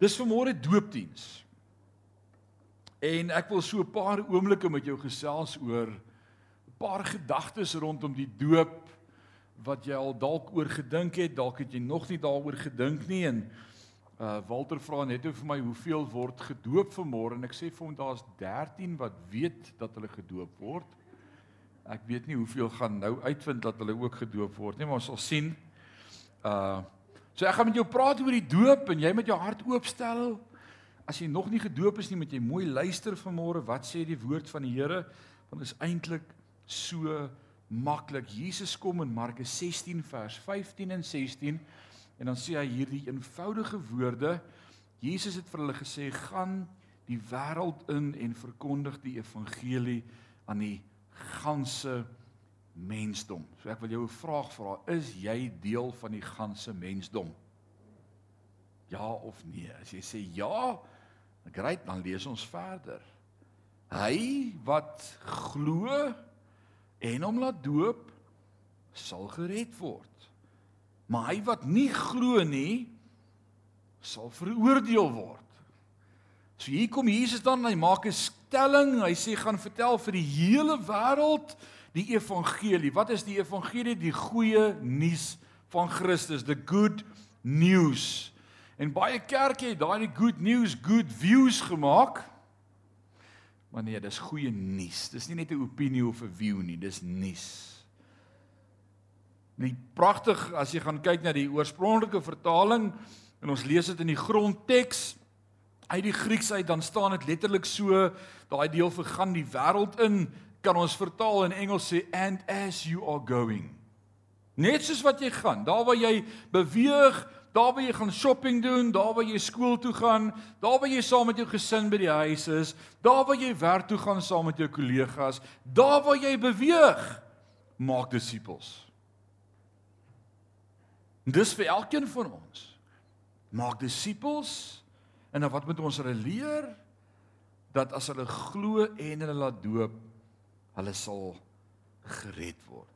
Dis vanmôre doopdiens. En ek wil so 'n paar oomblikke met jou gesels oor 'n paar gedagtes rondom die doop wat jy al dalk oor gedink het, dalk het jy nog nie daaroor gedink nie en uh Walter vra net vir my hoeveel word gedoop vanmôre en ek sê vir hom daar's 13 wat weet dat hulle gedoop word. Ek weet nie hoeveel gaan nou uitvind dat hulle ook gedoop word nie, maar ons sal sien. Uh So ek gaan met jou praat oor die doop en jy met jou hart oopstel. As jy nog nie gedoop is nie, moet jy mooi luister vanmôre wat sê die woord van die Here, want dit is eintlik so maklik. Jesus kom in Markus 16 vers 15 en 16 en dan sê hy hierdie eenvoudige woorde. Jesus het vir hulle gesê: "Gaan die wêreld in en verkondig die evangelie aan die ganse mensdom. So ek wil jou 'n vraag vra, is jy deel van die ganse mensdom? Ja of nee? As jy sê ja, dan great, dan lees ons verder. Hy wat glo en hom laat doop, sal gered word. Maar hy wat nie glo nie, sal veroordeel word. So hier kom Jesus dan, hy maak 'n stelling, hy sê gaan vertel vir die hele wêreld die evangelie. Wat is die evangelie? Die goeie nuus van Christus, the good news. En baie kerke het daai good news, good views gemaak. Maar nee, dis goeie nuus. Dis nie net 'n opinie of 'n view nie, dis nuus. Net pragtig as jy gaan kyk na die oorspronklike vertaling en ons lees dit in die grondteks uit die Grieks uit dan staan dit letterlik so daai deel vir gaan die wêreld in kan ons vertaal in Engels sê and as you are going. Net soos wat jy gaan, daar waar jy beweeg, daar waar jy gaan shopping doen, daar waar jy skool toe gaan, daar waar jy saam met jou gesin by die huis is, daar waar jy werk toe gaan saam met jou kollegas, daar waar jy beweeg, maak disippels. Dis vir elkeen van ons. Maak disippels en dan wat moet ons hulle leer? Dat as hulle glo en hulle laat doop, hulle sal gered word.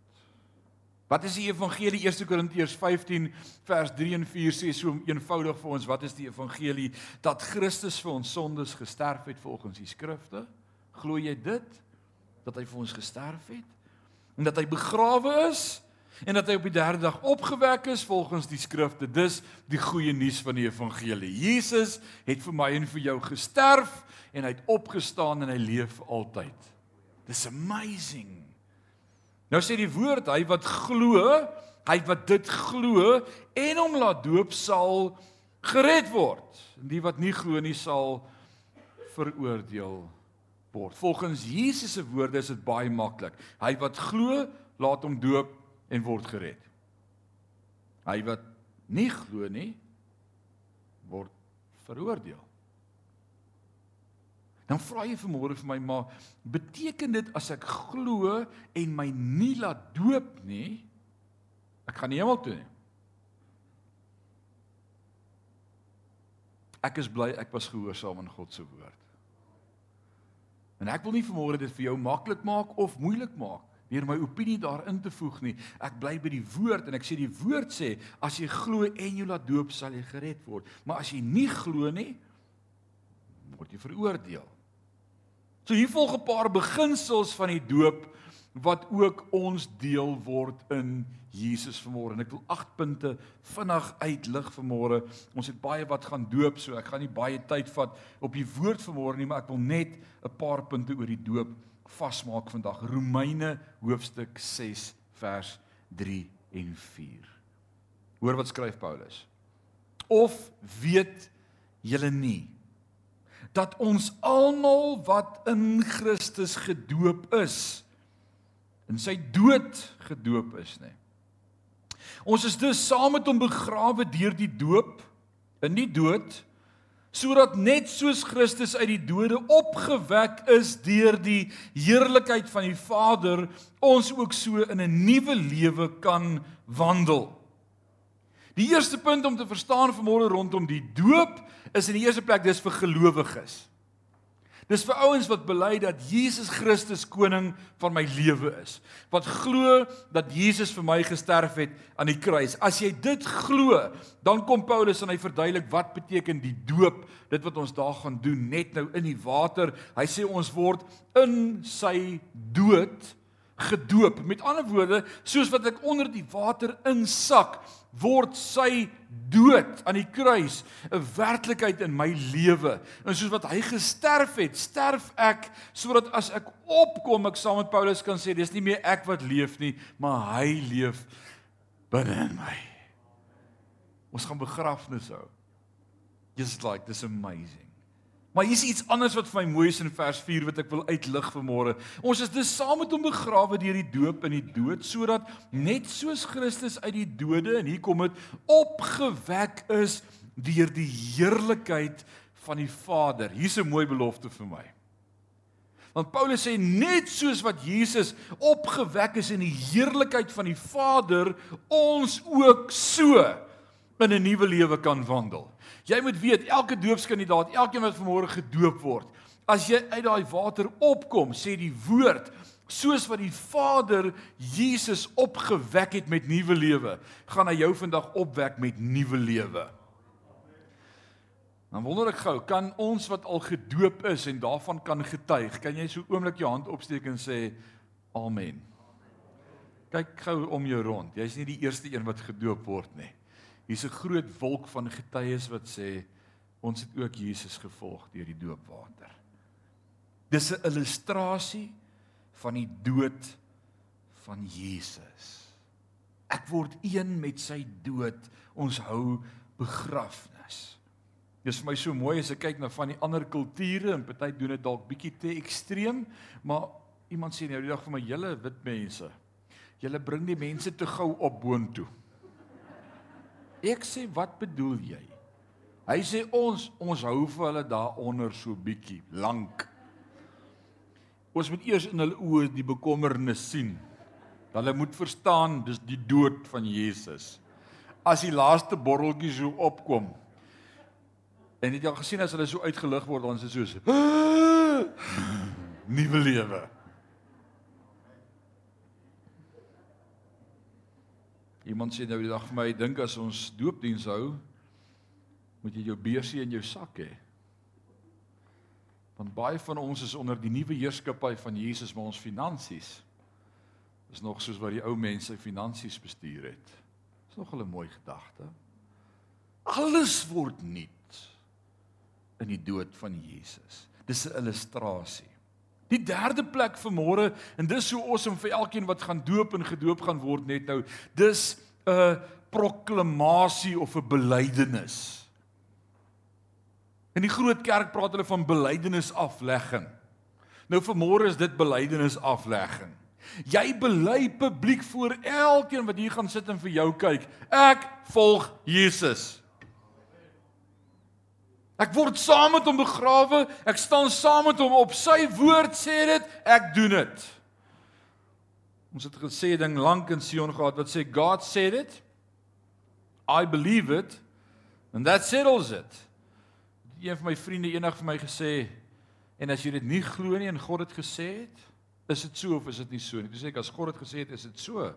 Wat is die evangelie 1 Korintiërs 15 vers 3 en 4 sê so eenvoudig vir ons wat is die evangelie dat Christus vir ons sondes gesterf het volgens die skrifte? Glo jy dit dat hy vir ons gesterf het en dat hy begrawe is en dat hy op die derde dag opgewek is volgens die skrifte. Dis die goeie nuus van die evangelie. Jesus het vir my en vir jou gesterf en hy het opgestaan en hy leef altyd. Dis amazing. Nou sê die woord hy wat glo, hy wat dit glo en hom laat doop sal gered word. En die wat nie glo nie sal veroordeel word. Volgens Jesus se woorde is dit baie maklik. Hy wat glo, laat hom doop en word gered. Hy wat nie glo nie word veroordeel. Dan vra jy vanmôre vir my maar beteken dit as ek glo en my nie laat doop nie ek gaan nie hemel toe nie. Ek is bly ek was gehoorsaam aan God se woord. En ek wil nie vanmôre dit vir jou maklik maak of moeilik maak deur my opinie daarin te voeg nie. Ek bly by die woord en ek sê die woord sê as jy glo en jy laat doop sal jy gered word. Maar as jy nie glo nie word jy veroordeel. So hier volg 'n paar beginsels van die doop wat ook ons deel word in Jesus vanmôre. En ek wil 8 punte vinnig uitlig vanmôre. Ons het baie wat gaan doop, so ek gaan nie baie tyd vat op die woord vanmôre nie, maar ek wil net 'n paar punte oor die doop vasmaak vandag. Romeine hoofstuk 6 vers 3 en 4. Hoor wat skryf Paulus. Of weet julle nie dat ons almal wat in Christus gedoop is in sy dood gedoop is nê. Ons is dus saam met hom begrawe deur die doop in die dood sodat net soos Christus uit die dode opgewek is deur die heerlikheid van die Vader ons ook so in 'n nuwe lewe kan wandel. Die eerste punt om te verstaan vanmôre rondom die doop is in die eerste plek dis vir gelowiges. Dis vir ouens wat bely dat Jesus Christus koning van my lewe is. Wat glo dat Jesus vir my gesterf het aan die kruis. As jy dit glo, dan kom Paulus en hy verduidelik wat beteken die doop, dit wat ons daar gaan doen net nou in die water. Hy sê ons word in sy dood gedoop. Met ander woorde, soos wat ek onder die water insak, word sy dood aan die kruis 'n werklikheid in my lewe. En soos wat hy gesterf het, sterf ek sodat as ek opkom, ek saam met Paulus kan sê dis nie meer ek wat leef nie, maar hy leef binne in my. Ons gaan begrafnis hou. Just like this amazing. Maar hier's iets anders wat vir my mooi is in vers 4 wat ek wil uitlig vanmôre. Ons is dus saam met hom begrawe deur die doop in die dood sodat net soos Christus uit die dode en hier kom dit opgewek is deur die heerlikheid van die Vader. Hier's 'n mooi belofte vir my. Want Paulus sê net soos wat Jesus opgewek is in die heerlikheid van die Vader, ons ook so in 'n nuwe lewe kan wandel. Jy moet weet elke doopskandidaat, elkeen wat vanmôre gedoop word, as jy uit daai water opkom, sê die woord, soos wat die Vader Jesus opgewek het met nuwe lewe, gaan hy jou vandag opwek met nuwe lewe. Dan wonder ek gou, kan ons wat al gedoop is en daarvan kan getuig, kan jy so oomblik jou hand opsteek en sê amen. Kyk gou om jou rond. Jy's nie die eerste een wat gedoop word nie. Hier's 'n groot wolk van getuies wat sê ons het ook Jesus gevolg deur die doopwater. Dis 'n illustrasie van die dood van Jesus. Ek word een met sy dood. Ons hou begrafnis. Dis vir my so mooi as ek kyk na van die ander kulture en party doen dit dalk bietjie te ekstreem, maar iemand sê nou die dag vir my hele wit mense. Julle bring die mense te gou op boontoe. Ek sê wat bedoel jy? Hy sê ons ons hou vir hulle daaronder so bietjie lank. Ons moet eers in hulle oë die bekommernis sien. Hulle moet verstaan dis die dood van Jesus. As die laaste borreltjie so opkom. En het jy al gesien as hulle so uitgelig word dan is dit soos nuwe lewe. Iemand sê nou die dag vir my, dink as ons doopdiens hou, moet jy jou beursie in jou sak hê. Want baie van ons is onder die nuwe heerskappy van Jesus met ons finansies. Is nog soos wat die ou mense sy finansies bestuur het. Is nog 'n mooi gedagte. Alles word nuut in die dood van Jesus. Dis 'n illustrasie. Die derde plek vir môre en dis so awesome vir elkeen wat gaan doop en gedoop gaan word net nou. Dis 'n proklamasie of 'n belydenis. In die groot kerk praat hulle van belydenis aflegging. Nou vir môre is dit belydenis aflegging. Jy bely publiek voor elkeen wat hier gaan sit en vir jou kyk. Ek volg Jesus. Ek word saam met hom begrawe, ek staan saam met hom op sy woord sê dit, ek doen dit. Ons het gesê ding lank in Sion gehad wat sê God said it. I believe it and that settles it. Een van my vriende eendag vir my gesê en as jy dit nie glo nie en God het gesê het, is dit so of is dit nie so nie? Toe sê ek as God het gesê het, is dit so.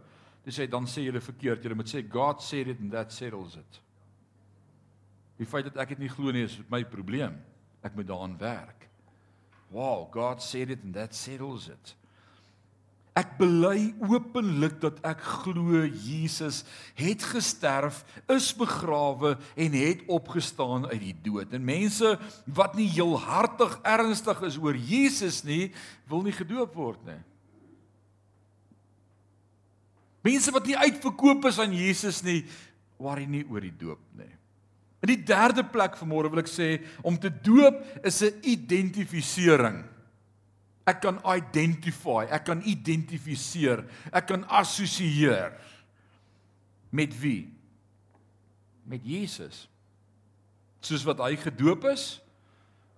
Dis sê dan sê jy dit verkeerd. Jy moet sê God said it and that settles it. Die feit dat ek dit nie glo nie is my probleem. Ek moet daaraan werk. Wow, God said it and that settles it. Ek bely openlik dat ek glo Jesus het gesterf, is begrawe en het opgestaan uit die dood. En mense wat nie heel hartig ernstig is oor Jesus nie, wil nie gedoop word nie. Mense wat nie uitverkoop is aan Jesus nie, worry nie oor die doop nie. In die derde plek vanmôre wil ek sê om te doop is 'n identifisering. Ek kan identify, ek kan identifiseer, ek kan assosieer met wie? Met Jesus. Soos wat hy gedoop is,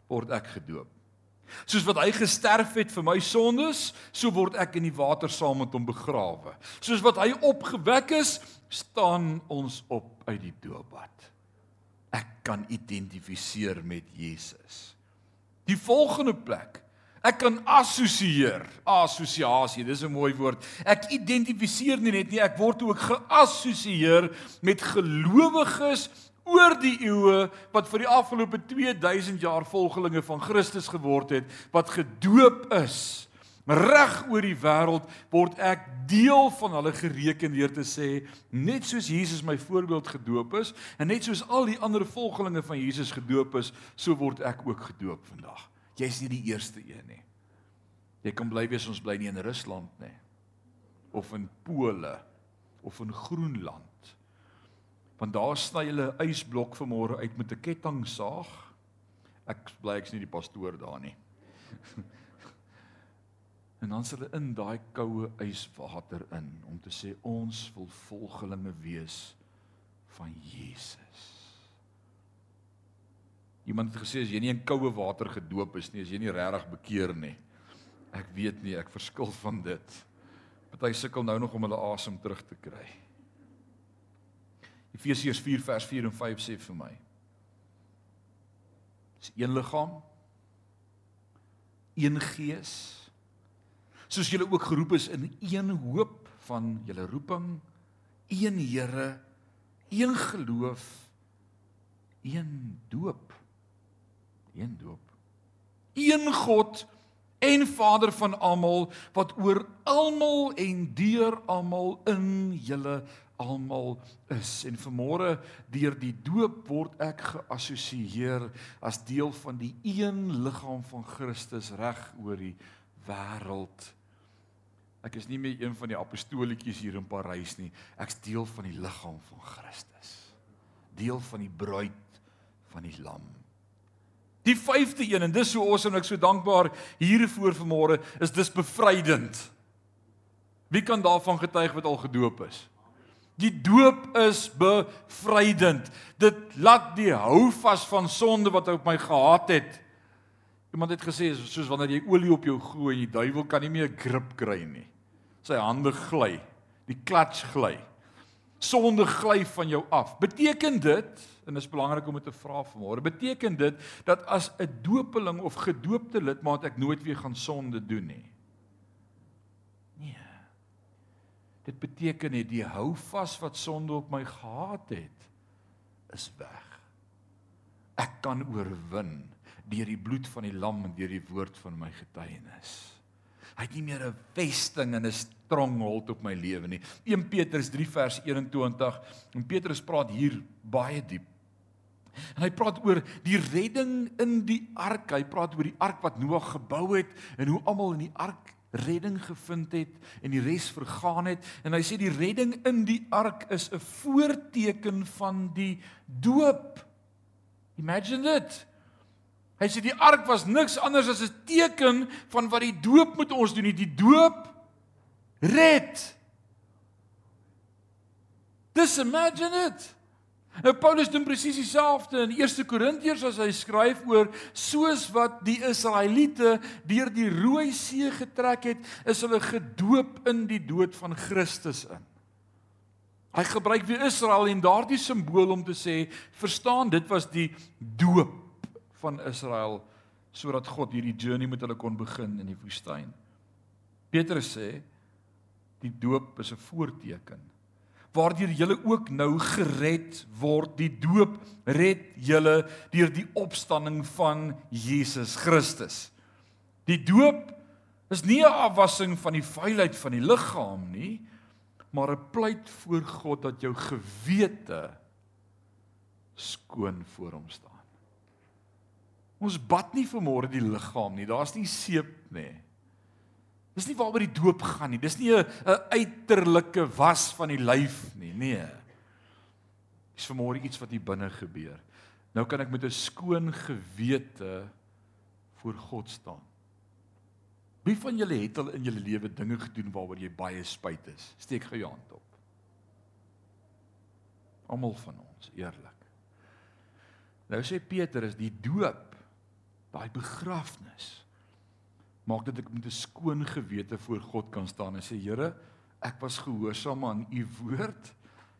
word ek gedoop. Soos wat hy gesterf het vir my sondes, so word ek in die water saam met hom begrawe. Soos wat hy opgewek is, staan ons op uit die doopbad ek kan identifiseer met Jesus. Die volgende plek. Ek kan assosieer. Assosiasie, dis 'n mooi woord. Ek identifiseer nie net nie, ek word ook geassosieer met gelowiges oor die eeue wat vir die afgelope 2000 jaar volgelinge van Christus geword het, wat gedoop is. Reg oor die wêreld word ek deel van hulle gereken deur te sê net soos Jesus my voorbeeld gedoop is en net soos al die ander volgelinge van Jesus gedoop is, so word ek ook gedoop vandag. Jy's nie die eerste een nie. Jy kan bly wees ons bly nie in Rusland nie of in Pole of in Groenland want daar sny hulle 'n ysblok vanmôre uit met 'n kettingsaag. Ek bly ek's nie die pastoor daar nie. en dan sal hulle in daai koue yswater in om te sê ons wil volgelinge wees van Jesus. Iemand het gesê as jy nie in koue water gedoop is nie, as jy nie regtig bekeer nie. Ek weet nie, ek verskil van dit. Party sukkel nou nog om hulle asem terug te kry. Efesiërs 4 vers 4 en 5 sê vir my. Dis een liggaam, een gees. Soos julle ook geroep is in een hoop van julle roeping, een Here, een geloof, een doop. Een doop. Een God en Vader van almal wat oor almal en deur almal in julle almal is en vanmôre deur die doop word ek geassosieer as deel van die een liggaam van Christus reg oor die wêreld. Ek is nie meer een van die apostolietjies hier in Parys nie. Ek's deel van die liggaam van Christus. Deel van die bruid van die lam. Die vyfde een en dis so awesome en ek so dankbaar hiervoor vanmôre is dis bevrydend. Wie kan daarvan getuig wat al gedoop is? Die doop is bevrydend. Dit laat die hou vas van sonde wat op my gehad het. Iemand het gesê soos wanneer jy olie op jou gooi en die duiwel kan nie meer grip kry nie. Sy hande gly, die klats gly. Sonde gly van jou af. Beteken dit en dit is belangrik om dit te vra vanmôre. Beteken dit dat as 'n doopeling of gedoopte lidmaat ek nooit weer gaan sonde doen nie? Dit beteken net die hou vas wat sonde op my gehad het is weg. Ek kan oorwin deur die bloed van die lam en deur die woord van my getuienis. Hy het nie meer 'n vesting en 'n stronghold op my lewe nie. 1 Petrus 3 vers 21 en Petrus praat hier baie diep. En hy praat oor die redding in die ark. Hy praat oor die ark wat Noag gebou het en hoe almal in die ark redding gevind het en die res vergaan het en hy sê die redding in die ark is 'n voorteken van die doop. Imagine dit. Hy sê die ark was niks anders as 'n teken van wat die doop met ons doen, die doop red. Dis imagine it. Nou Paulus doen presies dieselfde in 1 Korintiërs as hy skryf oor soos wat die Israeliete deur die Rooi See getrek het, is hulle gedoop in die dood van Christus in. Hy gebruik weer Israel en daardie simbool om te sê, verstaan, dit was die doop van Israel sodat God hierdie journey met hulle kon begin in die woestyn. Petrus sê die doop is 'n voorteken waardeur julle ook nou gered word. Die doop red julle deur die opstanding van Jesus Christus. Die doop is nie 'n afwassing van die vuilheid van die liggaam nie, maar 'n pleit voor God dat jou gewete skoon voor hom staan. Ons bad nie vir môre die liggaam nie. Daar's nie seep nie. Dis nie waaroor die doop gaan nie. Dis nie 'n uiterlike was van die lyf nie. Nee. Dis vermoere iets wat hier binne gebeur. Nou kan ek met 'n skoon gewete voor God staan. Wie van julle het al in julle lewe dinge gedoen waaroor jy baie spyt is? Steek gou jou hand op. Almal van ons, eerlik. Nou sê Petrus, die doop, daai begrafnis maak dit ek met 'n skoon gewete voor God kan staan en sê Here, ek was gehoorsaam aan u woord.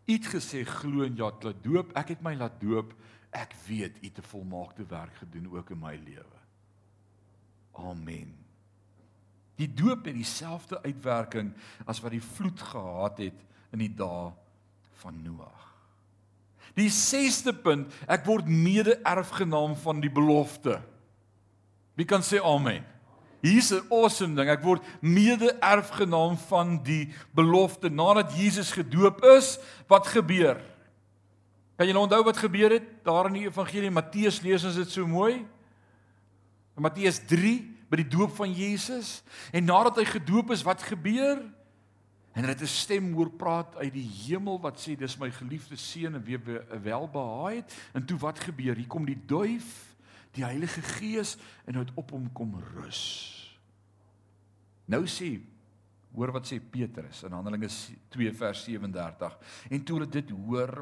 U het gesê glo en ja, laat doop. Ek het my laat doop. Ek weet u het 'n volmaakte werk gedoen ook in my lewe. Amen. Die doop het dieselfde uitwerking as wat die vloed gehad het in die dae van Noag. Die 6ste punt, ek word mede-erfgenaam van die belofte. Wie kan sê amen? Hier's 'n awesome ding. Ek word mede-erfgenaam van die belofte nadat Jesus gedoop is. Wat gebeur? Kan jy nou onthou wat gebeur het daar in die evangelie Matteus lees ons dit so mooi? In Matteus 3 by die doop van Jesus en nadat hy gedoop is, wat gebeur? En hulle het 'n stem hoor praat uit die hemel wat sê dis my geliefde seun en wie welbehaag het. En toe wat gebeur? Hier kom die duif, die Heilige Gees en hy het op hom kom rus. Nou sê hoor wat sê Petrus in Handelinge 2 vers 37. En toe hulle dit hoor,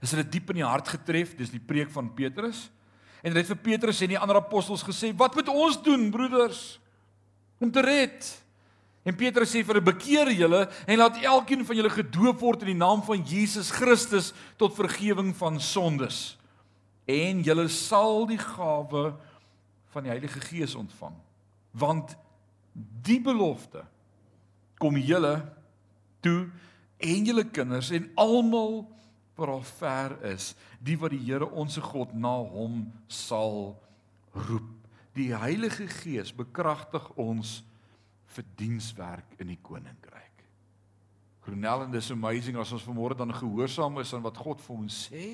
is hulle diep in die hart getref, dis die preek van Petrus. En hulle het vir Petrus en die ander apostels gesê: "Wat moet ons doen, broeders, om te red?" En Petrus sê vir hulle: "Bekeer julle en laat elkeen van julle gedoop word in die naam van Jesus Christus tot vergifnis van sondes. En julle sal die gawe van die Heilige Gees ontvang. Want die belofte kom julle toe en julle kinders en almal wat al ver is, die wat die Here onsse God na hom sal roep. Die Heilige Gees bekragtig ons vir dienswerk in die koninkryk. Gronel and this amazing as ons vanmôre dan gehoorsaam is aan wat God vir ons sê,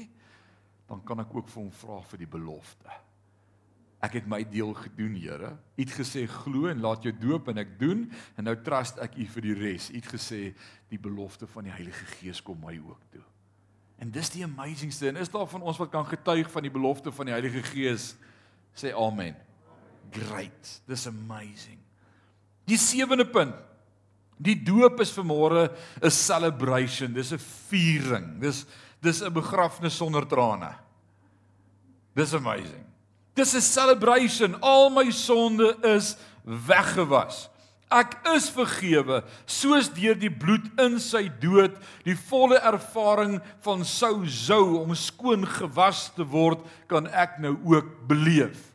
dan kan ek ook vir hom vra vir die belofte. Ek het my deel gedoen, Here. U het gesê glo en laat jou doop en ek doen en nou trust ek U vir die res. U het gesê die belofte van die Heilige Gees kom my ook toe. En dis die amazingste en is daar van ons wat kan getuig van die belofte van die Heilige Gees? Sê amen. Great. Dis amazing. Die sewende punt. Die doop is vanmôre 'n celebration, dis 'n viering. Dis dis 'n begrafnis sonder trane. Dis amazing. Dis 'n celebration. Al my sonde is weggewas. Ek is vergewe soos deur die bloed in sy dood, die volle ervaring van sou sou om skoon gewas te word, kan ek nou ook beleef.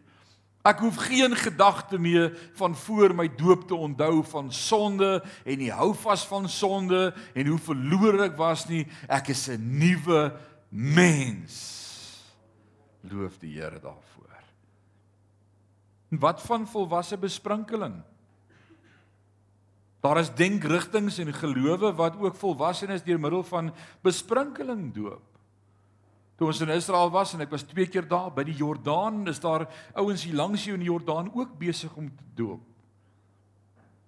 Ek hoef geen gedagte meer van voor my doop te onthou van sonde en die hou vas van sonde en hoe verlore ek was nie. Ek is 'n nuwe mens. Loof die Here daarvoor. En wat van volwasse besprinkeling? Daar is denkrigtinge en gelowe wat ook volwassenes deur middel van besprinkeling doop. Toe ons in Israel was en ek was twee keer daar by die Jordaan, is daar ouens hier langs jou in die Jordaan ook besig om te doop.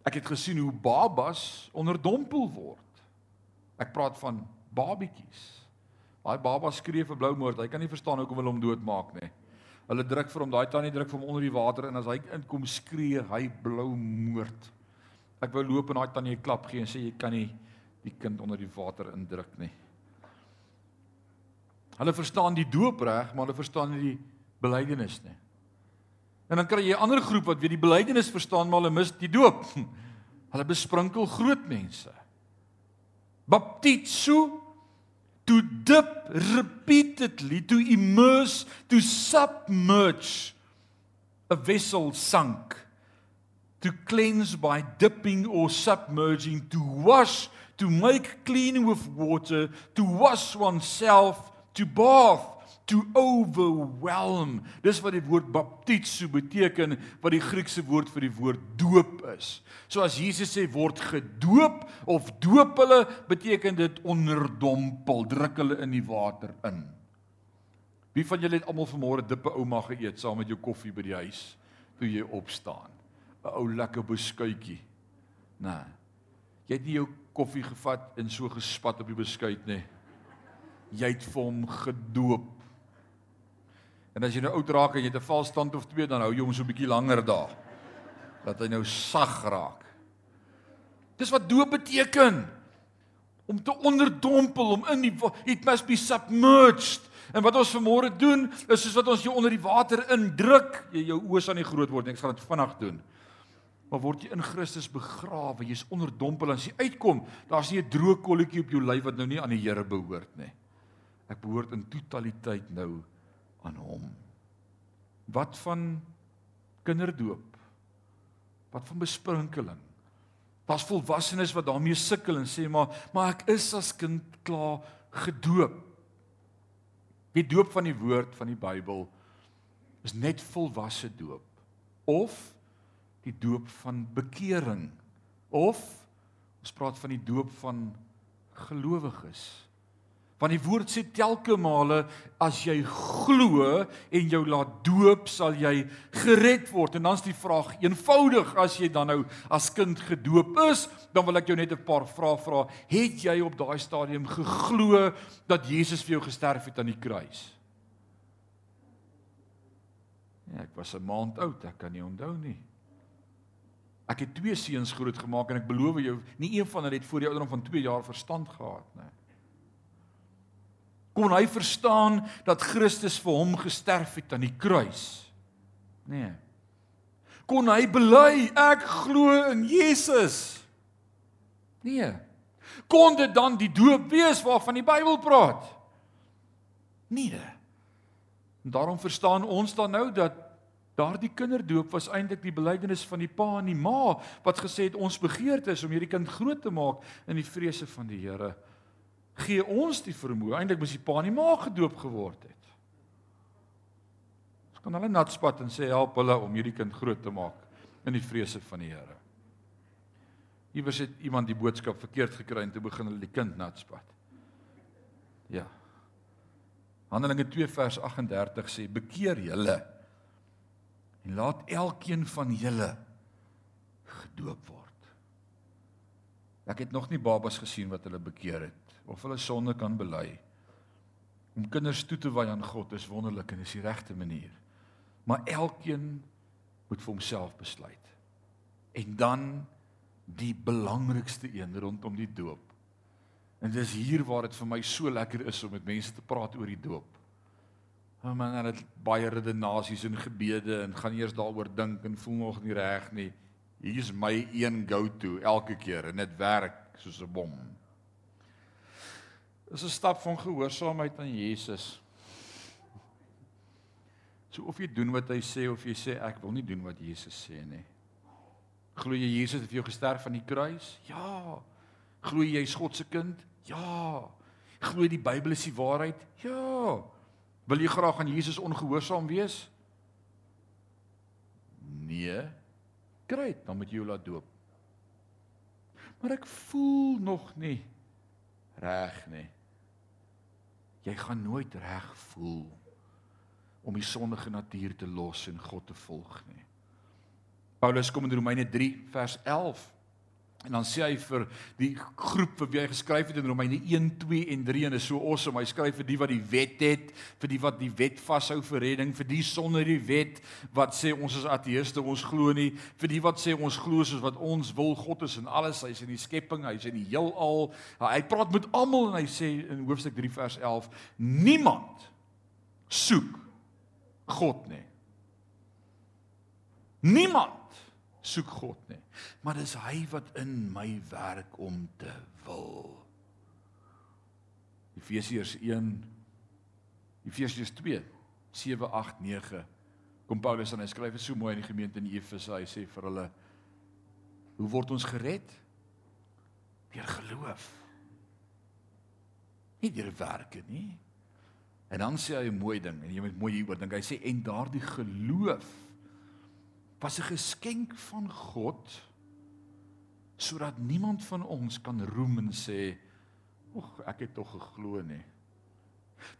Ek het gesien hoe babas onderdompel word. Ek praat van babetjies. Daai baba skree vir blou moord. Hy kan nie verstaan hoekom hulle hom doodmaak nie. Hulle druk vir hom, daai tannie druk vir hom onder die water en as hy inkom skree hy blou moord. Ek wou loop en daai tannie 'n klap gee en sê jy kan nie die kind onder die water indruk nie. Hulle verstaan die doop reg, maar hulle verstaan nie die belydenis nie. En dan kry jy 'n ander groep wat weer die belydenis verstaan, maar hulle mis die doop. Hulle besprinkel groot mense. Baptizo to dip repeatedly to immerse to submerge a vessel sunk to cleanse by dipping or submerging to wash to make clean with water to wash oneself to bath to overwhelm. Dis wat die woord baptizo beteken wat die Griekse woord vir die woord doop is. So as Jesus sê word gedoop of doop hulle, beteken dit onderdompel, druk hulle in die water in. Wie van julle het almal vanmôre dippe ouma geëet saam met jou koffie by die huis toe jy opstaan? 'n Ou lekker beskuitjie. Nee. Jy het nie jou koffie gevat en so gespat op die beskuit nie jy het vir hom gedoop. En as jy nou oud raak en jy het 'n valstand of twee, dan hou jy hom so 'n bietjie langer daar. Dat hy nou sag raak. Dis wat doop beteken. Om te onderdompel, om in die it must be submerged. En wat ons vanmôre doen, is soos wat ons jou onder die water indruk, jy jou oë sal nie groot word nie. Ek gaan dit vinnig doen. Maar word jy in Christus begrawe, jy's onderdompel en as jy uitkom, daar's nie 'n droë kolletjie op jou lyf wat nou nie aan die Here behoort nie. Ek behoort in totaliteit nou aan hom. Wat van kinderdoop? Wat van besprinkeling? Daar's volwassenes wat daarmee sukkel en sê maar maar ek is as kind klaar gedoop. Die doop van die woord van die Bybel is net volwasse doop of die doop van bekering of ons praat van die doop van gelowiges. Want die woord sê telke male as jy glo en jou laat doop, sal jy gered word. En dan's die vraag eenvoudig, as jy dan nou as kind gedoop is, dan wil ek jou net 'n paar vrae vra. Het jy op daai stadium geglo dat Jesus vir jou gesterf het aan die kruis? Ja, ek was 'n maand oud, ek kan nie onthou nie. Ek het twee seuns grootgemaak en ek beloof jou, nie een van hulle het voor die ouderdom van 2 jaar verstand gehad nie kon hy verstaan dat Christus vir hom gesterf het aan die kruis? Nee. Kon hy bely ek glo in Jesus? Nee. Kon dit dan die doop wees waarvan die Bybel praat? Nee. En daarom verstaan ons dan nou dat daardie kinderdoop was eintlik die belydenis van die pa en die ma wat gesê het ons begeerte is om hierdie kind groot te maak in die vrese van die Here gee ons die vermoë eintlik moes die pa en die ma gedoop geword het. Ons kan hulle nat spat en sê help hulle om hierdie kind groot te maak in die vrese van die Here. Iewers het iemand die boodskap verkeerd gekry en toe begin hulle die kind nat spat. Ja. Handelinge 2 vers 38 sê bekeer julle en laat elkeen van julle gedoop word. Ek het nog nie babas gesien wat hulle bekeer het of hulle sonde kan bely. Om kinders toe te wy aan God is wonderlik en is die regte manier. Maar elkeen moet vir homself besluit. En dan die belangrikste een rondom die doop. En dis hier waar dit vir my so lekker is om met mense te praat oor die doop. Oh man, hulle het baie redenasies en gebede en gaan eers daaroor dink en voel nog nie reg nie. Hier is my een go-to elke keer en dit werk soos 'n bom. Dis 'n stap van gehoorsaamheid aan Jesus. So of jy doen wat hy sê of jy sê ek wil nie doen wat Jesus sê nie. Glo jy Jesus het vir jou gesterf aan die kruis? Ja. Glo jy jy's God se kind? Ja. Glo jy die Bybel is die waarheid? Ja. Wil jy graag aan Jesus ongehoorsaam wees? Nee. Great, dan moet jy jou laat doop. Maar ek voel nog nie reg nie jy gaan nooit reg voel om die sondige natuur te los en God te volg nie. Paulus kom in Romeine 3 vers 11 En dan sê hy vir die groep vir wie hy geskryf het in Romeine 1, 2 en 3 en is so awesome. Hy skryf vir die wat die wet het, vir die wat die wet vashou vir redding, vir die sonder die wet wat sê ons is ateëste, ons glo nie, vir die wat sê ons glo soos wat ons wil, God is in alles, hy's in die skepping, hy's in die heelal. Hy praat met almal en hy sê in hoofstuk 3 vers 11, niemand soek God nie. Niemand soek God nie. Maar dis hy wat in my werk om te wil. Efesiërs 1 Efesiërs 2 7 8 9 kom Paulus en hy skryf dit so mooi in die gemeente in Efese. Hy sê vir hulle hoe word ons gered? Deur geloof. Nie deur werke nie. En dan sê hy 'n mooi ding en jy moet mooi hieroor dink. Hy sê en daardie geloof was 'n geskenk van God sodat niemand van ons kan roem en sê ag ek het tog geglo nie.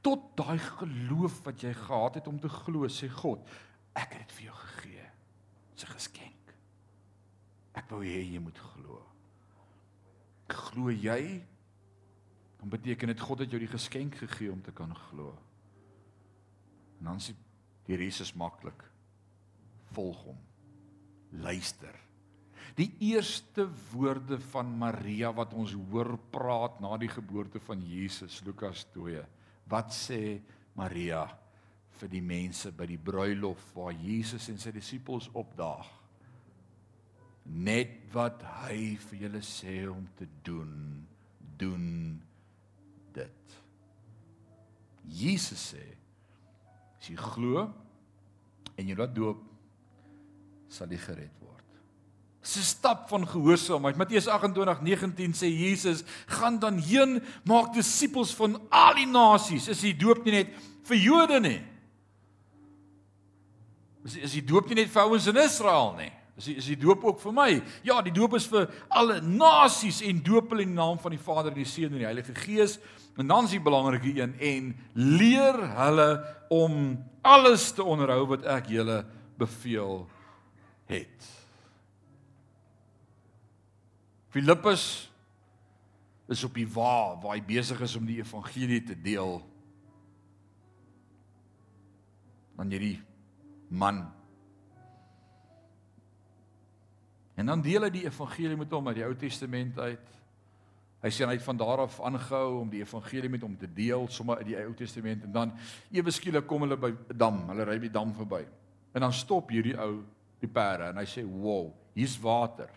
Tot daai geloof wat jy gehad het om te glo sê God ek het dit vir jou gegee. Dis 'n geskenk. Ek wou hê jy moet glo. Glo jy? Dan beteken dit God het jou die geskenk gegee om te kan glo. En dan sê die res is maklik. Volg hom luister. Die eerste woorde van Maria wat ons hoor praat na die geboorte van Jesus Lukas 2. Wat sê Maria vir die mense by die bruilof waar Jesus en sy disippels opdaag? Net wat hy vir julle sê om te doen, doen dit. Jesus sê: As jy glo en jy laat doop, sal jy gered word. Dis 'n stap van gehoorsaamheid. Matteus 28:19 sê Jesus, "Gaan dan heen, maak disippels van al die nasies." Is die doop nie net vir Jode nie? Is is die doop nie net vir ouens in Israel nie? Is die, is die doop ook vir my? Ja, die doop is vir alle nasies en doop hulle in die naam van die Vader en die Seun en die Heilige Gees. En dan is die belangrike een en leer hulle om alles te onderhou wat ek julle beveel het. Filippus is op die wa waar hy besig is om die evangelie te deel. Dan hierdie man. En dan deel hy die evangelie met hom uit die Ou Testament uit. Hy sê hy het van daar af aangehou om die evangelie met hom te deel sommer uit die Ou Testament en dan ewe skielik kom hulle by 'n dam, hulle ry by die dam verby. En dan stop hierdie ou die perde en hy sê, "Wow, hier's water."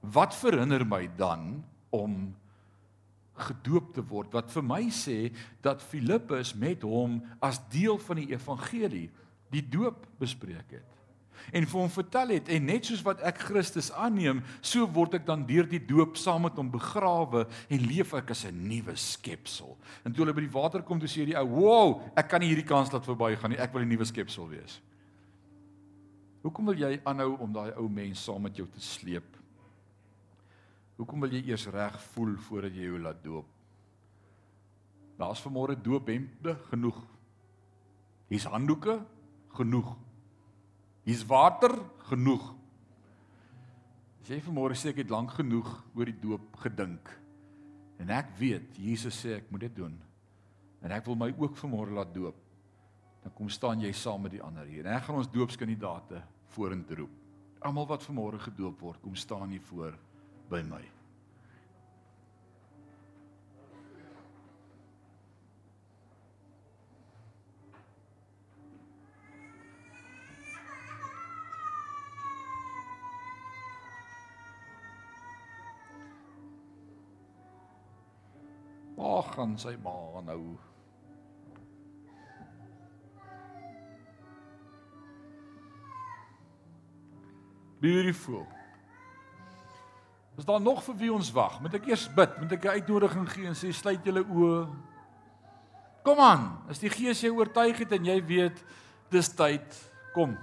Wat verhinder my dan om gedoop te word? Wat vir my sê dat Filippus met hom as deel van die evangelie die doop bespreek het. En vir hom vertel het en net soos wat ek Christus aanneem, so word ek dan deur die doop saam met hom begrawe en leef ek as 'n nuwe skepsel. En toe hulle by die water kom, toe sê die ou, "Wow, ek kan nie hierdie kans laat verbygaan nie. Ek wil 'n nuwe skepsel wees." Hoekom wil jy aanhou om daai ou mens saam met jou te sleep? Hoekom wil jy eers reg voel voordat jy jou laat doop? Daar's vanmôre doophemde genoeg. Hier's handdoeke genoeg. Hier's water genoeg. As jy vanmôre sê ek het lank genoeg oor die doop gedink en ek weet Jesus sê ek moet dit doen en ek wil my ook vanmôre laat doop. Dan kom staan jy saam met die ander hier. En ek gaan ons doopskandidate vorentoe roep. Almal wat vanmôre gedoop word, kom staan hier voor by my. Waar gaan sy ma nou? Beautiful. Is daar nog vir wie ons wag? Moet ek eers bid? Moet ek 'n uitnodiging gee en sê sluit julle oë? Kom aan, as die Gees jou oortuig het en jy weet dis tyd, kom.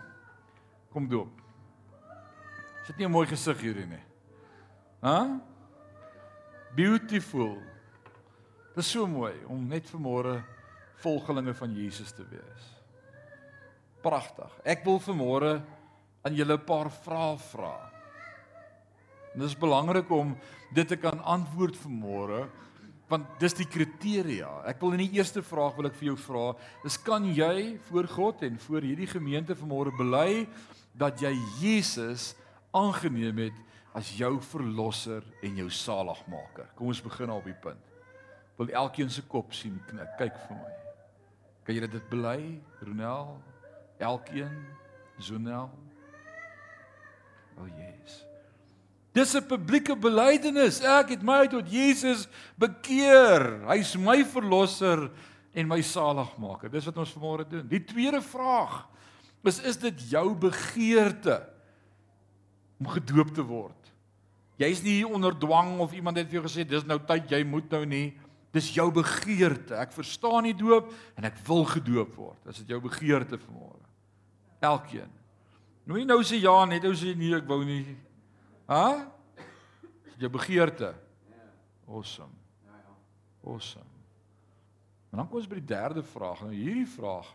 Kom doop. Is dit nie 'n mooi gesig hierdie nie? Hæ? Beautiful. Dit is so mooi om net vanmôre volgelinge van Jesus te wees. Pragtig. Ek wil vanmôre aan julle 'n paar vrae vra. En dit is belangrik om dit te kan antwoord vanmôre want dis die kriteria. Ek wil in die eerste vraag wil ek vir jou vra, is kan jy voor God en voor hierdie gemeente vanmôre bely dat jy Jesus aangeneem het as jou verlosser en jou saligmaker? Kom ons begin op die punt. Wil elkeen se kop sien knik. Kyk vir my. Kan jy dit bely, Ronel? Elkeen? Zonel? O, oh, Jesus. Dis 'n publieke belydenis. Ek het my tot Jesus bekeer. Hy's my verlosser en my saligmaker. Dis wat ons vanmôre doen. Die tweede vraag is is dit jou begeerte om gedoop te word? Jy's nie hier onder dwang of iemand het vir jou gesê dis nou tyd jy moet nou nie. Dis jou begeerte. Ek verstaan die doop en ek wil gedoop word. Dis dit jou begeerte vanmôre. Elkeen. Moenie nou sê ja net ou sê nee ek wou nie. Ha? Jou begeerte. Awesome. Ja ja. Awesome. En dan kom ons by die derde vraag. Nou hierdie vraag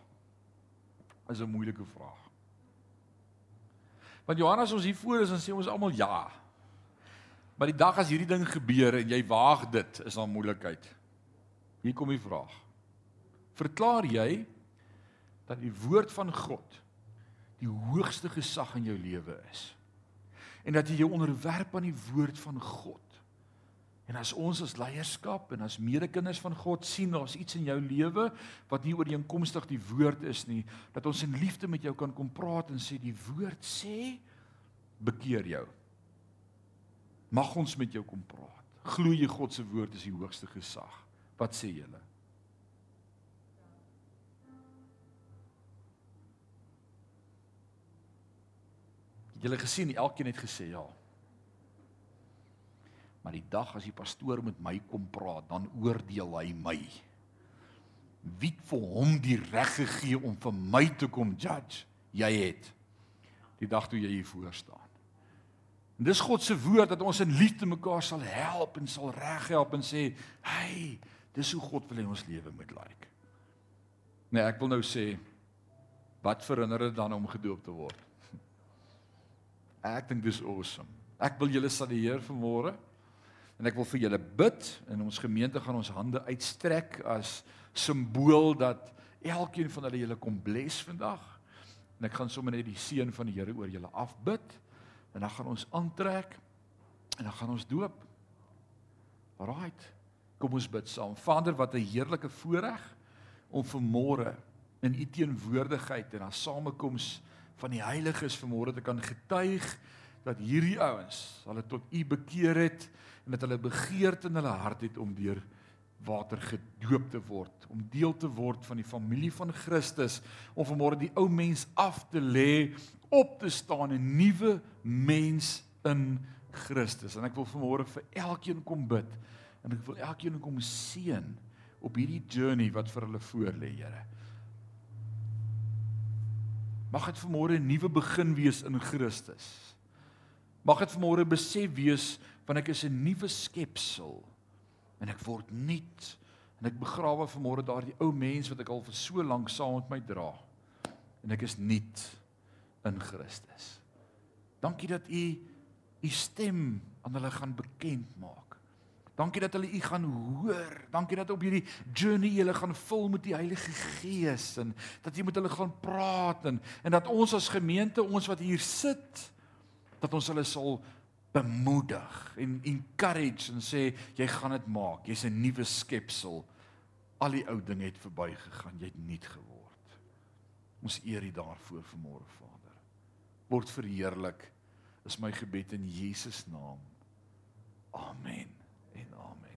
is 'n moeilike vraag. Want Johannes ons hier voor is en sê ons almal ja. Maar die dag as hierdie ding gebeur en jy waag dit, is daar moeilikheid. Hier kom die vraag. Verklaar jy dat die woord van God die hoogste gesag in jou lewe is? en dat jy jou onderwerp aan die woord van God. En as ons as leierskap en as medekinders van God sien daar's iets in jou lewe wat nie ooreenkomstig die woord is nie, dat ons in liefde met jou kan kom praat en sê die woord sê bekeer jou. Mag ons met jou kom praat. Glo jy God se woord is die hoogste gesag? Wat sê julle? Julle gesien, elkeen het gesê ja. Maar die dag as die pastoor met my kom praat, dan oordeel hy my. Wie het vir hom die reg gegee om vir my te kom judge? Jy het. Die dag toe jy hier voor staan. En dis God se woord dat ons in liefde mekaar sal help en sal reghelp en sê, "Hey, dis hoe God wil hê ons lewe moet lyk." Like. Nee, ek wil nou sê wat verhinder dit dan om gedoop te word? Ek dink dis awesome. Ek wil julle salueer vanmôre. En ek wil vir julle bid en ons gemeente gaan ons hande uitstrek as simbool dat elkeen van hulle julle kom bless vandag. En ek gaan sommer net die seën van die Here oor julle afbid en dan gaan ons aantrek en dan gaan ons doop. Alraight. Kom ons bid saam. Vader, wat 'n heerlike voorreg om vanmôre in u teenwoordigheid en aan samekoms van die heiliges vanmôre te kan getuig dat hierdie ouens hulle tot u bekeer het en dat hulle begeerte in hulle hart het om deur water gedoop te word, om deel te word van die familie van Christus, om vanmôre die ou mens af te lê, op te staan 'n nuwe mens in Christus. En ek wil vanmôre vir elkeen kom bid en ek wil elkeen kom seën op hierdie journey wat vir hulle voorlê, Here. Mag dit vanmôre 'n nuwe begin wees in Christus. Mag dit vanmôre besef wees want ek is 'n nuwe skepsel en ek word nuut en ek begrawe vanmôre daardie ou mens wat ek al vir so lank saam met my dra en ek is nuut in Christus. Dankie dat u u stem aan hulle gaan bekend maak. Dankie dat hulle u gaan hoor. Dankie dat op hierdie journey hulle gaan vul met die Heilige Gees en dat jy met hulle gaan praat en en dat ons as gemeente ons wat hier sit dat ons hulle sal bemoedig en encourage en sê jy gaan dit maak. Jy's 'n nuwe skepsel. Al die ou dinge het verbygegaan. Jy't nuut geword. Ons eer U daarvoor vanmôre, Vader. Word verheerlik is my gebed in Jesus naam.